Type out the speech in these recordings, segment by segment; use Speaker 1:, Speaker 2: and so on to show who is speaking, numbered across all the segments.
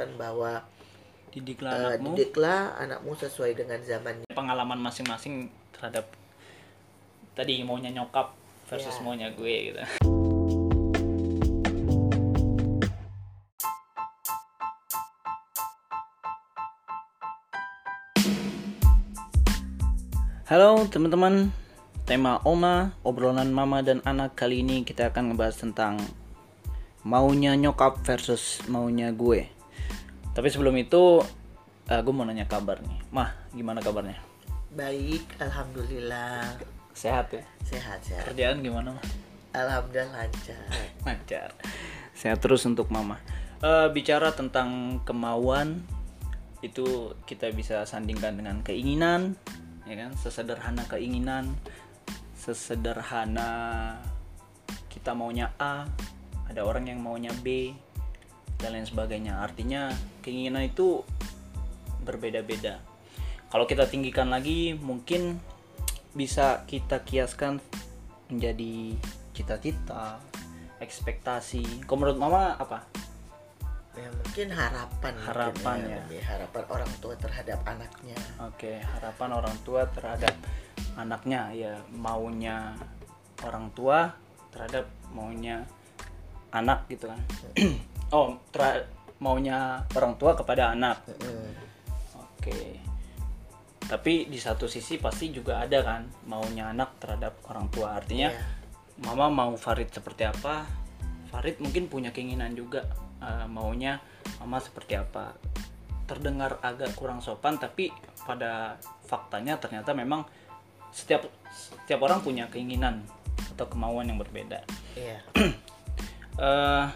Speaker 1: mengatakan bahwa
Speaker 2: didiklah
Speaker 1: eh,
Speaker 2: anakmu
Speaker 1: didiklah anakmu sesuai dengan zamannya.
Speaker 2: pengalaman masing-masing terhadap tadi maunya nyokap versus
Speaker 1: Ya.
Speaker 2: maunya gue gitu Halo teman-teman, tema Oma, obrolan mama dan anak kali ini kita akan ngebahas tentang maunya nyokap versus maunya gue. Tapi sebelum itu, eh, gue mau nanya kabar nih. Mah, gimana kabarnya?
Speaker 1: Baik, alhamdulillah
Speaker 2: Sehat ya?
Speaker 1: sehat sehat.
Speaker 2: Kerjaan gimana mah?
Speaker 1: Alhamdulillah lancar.
Speaker 2: Lancar. Sehat terus untuk mama. Eh, bicara tentang kemauan, itu kita bisa sandingkan dengan keinginan, ya kan? Sesederhana keinginan, sesederhana kita maunya A, ada orang yang maunya B, dan lain sebagainya. Artinya keinginan itu berbeda-beda. Kalau kita tinggikan lagi, mungkin bisa kita kiaskan menjadi cita-cita, ekspektasi. Kalau menurut mama apa?
Speaker 1: Ya mungkin harapan mungkin
Speaker 2: Harapan ya.
Speaker 1: harapan orang tua terhadap anaknya.
Speaker 2: Oke, harapan orang tua terhadap anaknya ya maunya orang tua terhadap maunya anak gitu kan. oh, ter- maunya orang tua kepada anak.
Speaker 1: Mm.
Speaker 2: Oke. Tapi di satu sisi pasti juga ada kan maunya anak terhadap orang tua. Artinya
Speaker 1: Iya.
Speaker 2: mama mau Farid seperti apa? Farid mungkin punya keinginan juga eh, maunya mama seperti apa. Terdengar agak kurang sopan tapi pada faktanya ternyata memang setiap setiap orang punya keinginan atau kemauan yang berbeda.
Speaker 1: Iya.
Speaker 2: eh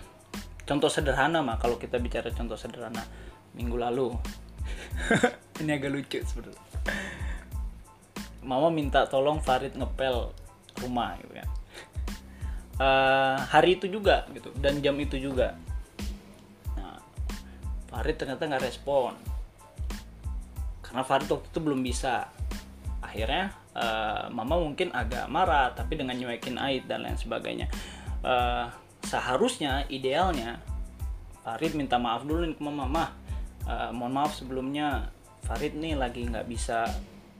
Speaker 2: contoh sederhana mah kalau kita bicara contoh sederhana minggu lalu. Ini agak lucu sebenarnya. Mama minta tolong Farid ngepel rumah gitu kan. Eh, hari itu juga gitu dan jam itu juga. Nah Farid ternyata nggak respon. Karena Farid waktu itu belum bisa. Akhirnya eh, mama mungkin agak marah tapi dengan nyuekin Aid dan lain sebagainya. Eh, seharusnya idealnya Farid minta maaf dulu nih ke mama. Mah eh, mohon maaf sebelumnya Farid nih lagi nggak bisa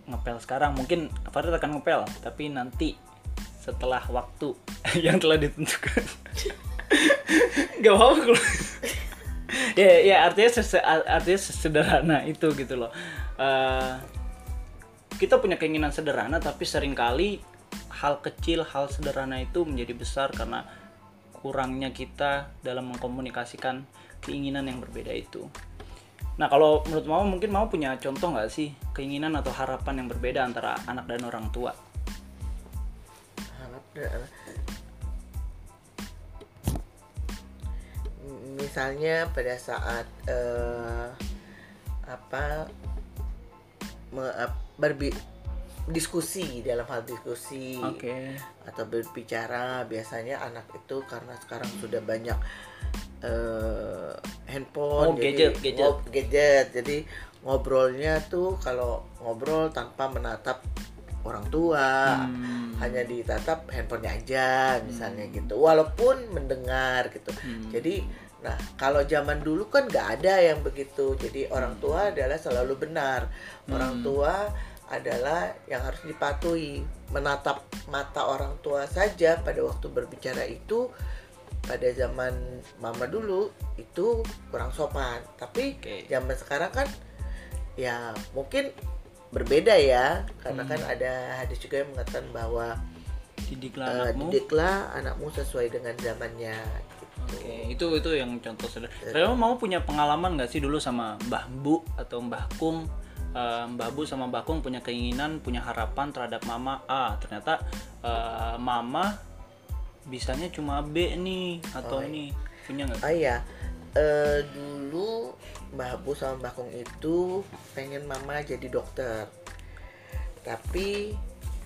Speaker 2: ngepel sekarang. Mungkin Farid akan ngepel tapi nanti setelah waktu yang telah ditentukan. Nggak apa kalau ya ya artinya sese- artinya sederhana itu gitu loh. Eh, kita punya keinginan sederhana tapi sering kali hal kecil hal sederhana itu menjadi besar karena kurangnya kita dalam mengkomunikasikan keinginan yang berbeda itu. Nah kalau menurut mama mungkin mau punya contoh nggak sih keinginan atau harapan yang berbeda antara anak dan orang tua?
Speaker 1: Harap da- misalnya pada saat eh, apa berbi- diskusi dalam hal diskusi.
Speaker 2: Oke.
Speaker 1: Atau berbicara biasanya anak itu karena sekarang sudah banyak eh, handphone
Speaker 2: Oh, gadget, gadget.
Speaker 1: ngob- gadget. Jadi ngobrolnya tuh kalau ngobrol tanpa menatap orang tua
Speaker 2: Hmm.
Speaker 1: hanya ditatap handphonenya aja misalnya gitu. Walaupun mendengar gitu.
Speaker 2: Hmm.
Speaker 1: jadi nah kalau zaman dulu kan nggak ada yang begitu. Jadi orang tua adalah selalu benar. Orang
Speaker 2: Hmm.
Speaker 1: tua adalah yang harus dipatuhi menatap mata orang tua saja pada waktu berbicara itu pada zaman mama dulu itu kurang sopan tapi
Speaker 2: Oke.
Speaker 1: zaman sekarang kan ya mungkin berbeda ya karena
Speaker 2: Hmm.
Speaker 1: kan ada hadis juga yang mengatakan bahwa
Speaker 2: didiklah
Speaker 1: eh,
Speaker 2: anakmu
Speaker 1: didiklah anakmu sesuai dengan zamannya gitu.
Speaker 2: Oke, itu itu yang contoh sederhana. Saya mau punya pengalaman nggak sih dulu sama Mbah Bu atau Mbah Kung? Eh, Mbah Bu sama Mbah Kung punya keinginan, punya harapan terhadap Mama A. Ternyata eh, Mama bisanya cuma B nih atau
Speaker 1: Oh,
Speaker 2: ini punya nggak?
Speaker 1: Oh iya, eh, dulu Mbah Bu sama Mbah Kung itu pengen mama jadi dokter. Tapi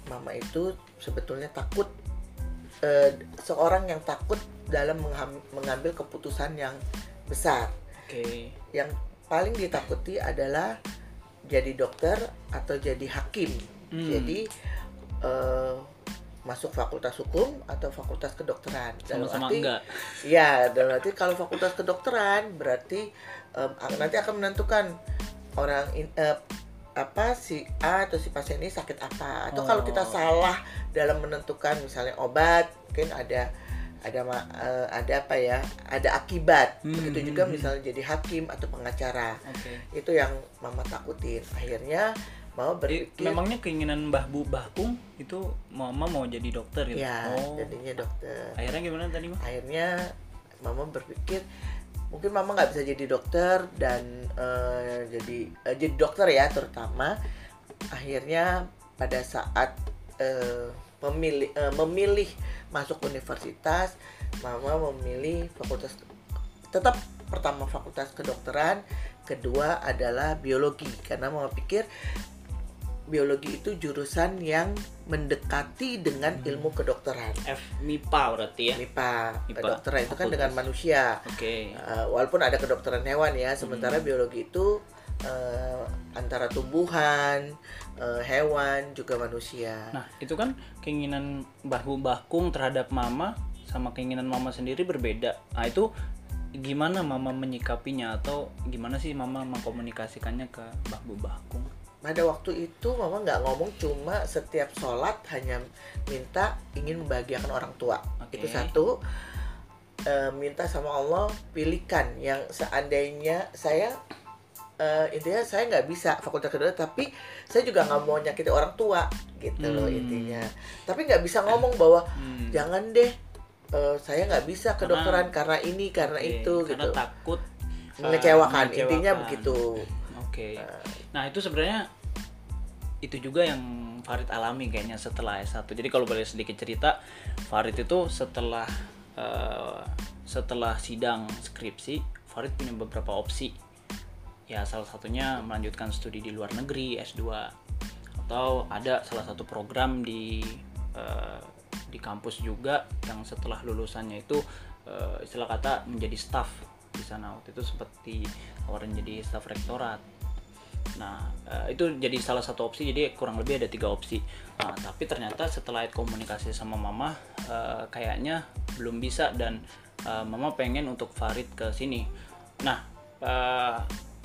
Speaker 1: mama itu sebetulnya takut eh, seorang yang takut dalam mengambil keputusan yang besar.
Speaker 2: Oke.
Speaker 1: Yang paling ditakuti adalah jadi dokter atau jadi hakim.
Speaker 2: Hmm.
Speaker 1: Jadi eh, masuk fakultas hukum atau fakultas kedokteran Dalam
Speaker 2: Sama-sama
Speaker 1: arti-
Speaker 2: enggak.
Speaker 1: Ya, dalam arti kalau fakultas kedokteran berarti ak- nanti akan menentukan orang in- eh, apa si A atau si pasien ini sakit apa atau kalau kita
Speaker 2: Oh.
Speaker 1: salah dalam menentukan misalnya obat mungkin ada ada ma- eh, ada apa ya ada akibat
Speaker 2: Hmm,
Speaker 1: begitu juga
Speaker 2: hmm, hmm.
Speaker 1: misalnya jadi hakim atau pengacara
Speaker 2: Oke.
Speaker 1: itu yang mama takutin akhirnya mama berpikir
Speaker 2: memangnya keinginan Mbah Bu Bahkung itu mama mau jadi dokter gitu.
Speaker 1: ya
Speaker 2: oh.
Speaker 1: jadinya dokter
Speaker 2: Akhirnya gimana tadi, Mah?
Speaker 1: akhirnya mama berpikir mungkin mama nggak bisa jadi dokter dan eh, jadi eh, jadi dokter ya terutama akhirnya pada saat eh, memilih eh, memilih masuk universitas mama memilih fakultas tetap pertama fakultas kedokteran kedua adalah biologi karena mama pikir biologi itu jurusan yang mendekati dengan ilmu kedokteran
Speaker 2: F MIPA berarti ya.
Speaker 1: MIPA,
Speaker 2: MIPA,
Speaker 1: kedokteran itu kan
Speaker 2: fakultas.
Speaker 1: dengan manusia.
Speaker 2: Oke.
Speaker 1: Uh, walaupun ada kedokteran hewan ya,
Speaker 2: Hmm.
Speaker 1: sementara biologi itu uh, antara tumbuhan, uh, hewan juga manusia.
Speaker 2: Nah, itu kan keinginan Mbah Bu Bahkung terhadap mama sama keinginan mama sendiri berbeda. Nah, itu gimana mama menyikapinya atau gimana sih mama mengkomunikasikannya ke Mbah Bu Bahkung?
Speaker 1: Pada waktu itu mama nggak ngomong cuma setiap sholat hanya minta ingin membahagiakan orang tua.
Speaker 2: Oke.
Speaker 1: Itu satu. Uh, minta sama Allah pilihkan yang seandainya saya uh, intinya saya nggak bisa fakultas kedua tapi saya juga nggak mau nyakiti orang tua gitu loh
Speaker 2: Hmm.
Speaker 1: intinya tapi nggak bisa ngomong bahwa
Speaker 2: Hmm.
Speaker 1: jangan deh eh, saya nggak bisa
Speaker 2: Karena-
Speaker 1: kedokteran karena ini karena
Speaker 2: Oke,
Speaker 1: itu
Speaker 2: karena
Speaker 1: gitu
Speaker 2: takut uh,
Speaker 1: mengecewakan intinya
Speaker 2: mengecewakan.
Speaker 1: begitu
Speaker 2: Oke.
Speaker 1: Eh,
Speaker 2: Nah, itu sebenarnya itu juga yang Farid alami kayaknya setelah S1. Jadi kalau boleh sedikit cerita, Farid itu setelah eh, setelah sidang skripsi, Farid punya beberapa opsi. Ya, salah satunya melanjutkan studi di luar negeri, S2 atau ada salah satu program di eh, di kampus juga yang setelah lulusannya itu eh, istilah kata menjadi staff di sana waktu itu seperti tawarin jadi staff rektorat Nah, eh, itu jadi salah satu opsi. Jadi kurang lebih ada tiga opsi. Nah, tapi ternyata setelah komunikasi sama mama, eh, kayaknya belum bisa dan eh, mama pengen untuk Farid ke sini. Nah, eh,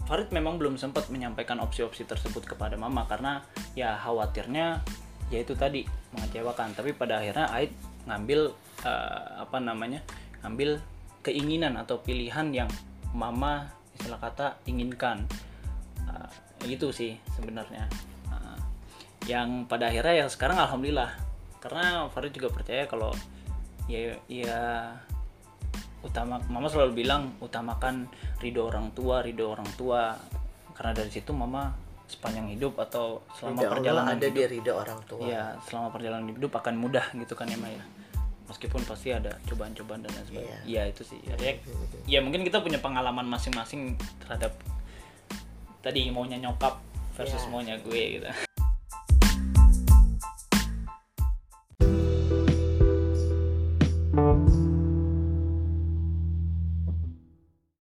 Speaker 2: Farid memang belum sempat menyampaikan opsi-opsi tersebut kepada mama karena ya khawatirnya ya itu tadi mengecewakan. Tapi pada akhirnya Aid ngambil eh, apa namanya, ngambil keinginan atau pilihan yang mama istilah kata inginkan. Uh, gitu sih sebenarnya Uh, yang pada akhirnya ya sekarang alhamdulillah karena Farid juga percaya kalau ya ya utama mama selalu bilang utamakan ridho orang tua ridho orang tua. Karena dari situ mama sepanjang hidup atau selama
Speaker 1: Allah
Speaker 2: perjalanan
Speaker 1: ada di
Speaker 2: hidup
Speaker 1: ridha orang tua.
Speaker 2: Ya selama perjalanan hidup akan mudah gitu kan ya Maya meskipun pasti ada cobaan-cobaan dan lain sebagainya.
Speaker 1: Iya.
Speaker 2: ya itu sih. Ya, ya, mungkin kita punya pengalaman masing-masing terhadap tadi maunya nyokap versus
Speaker 1: Iya.
Speaker 2: maunya gue gitu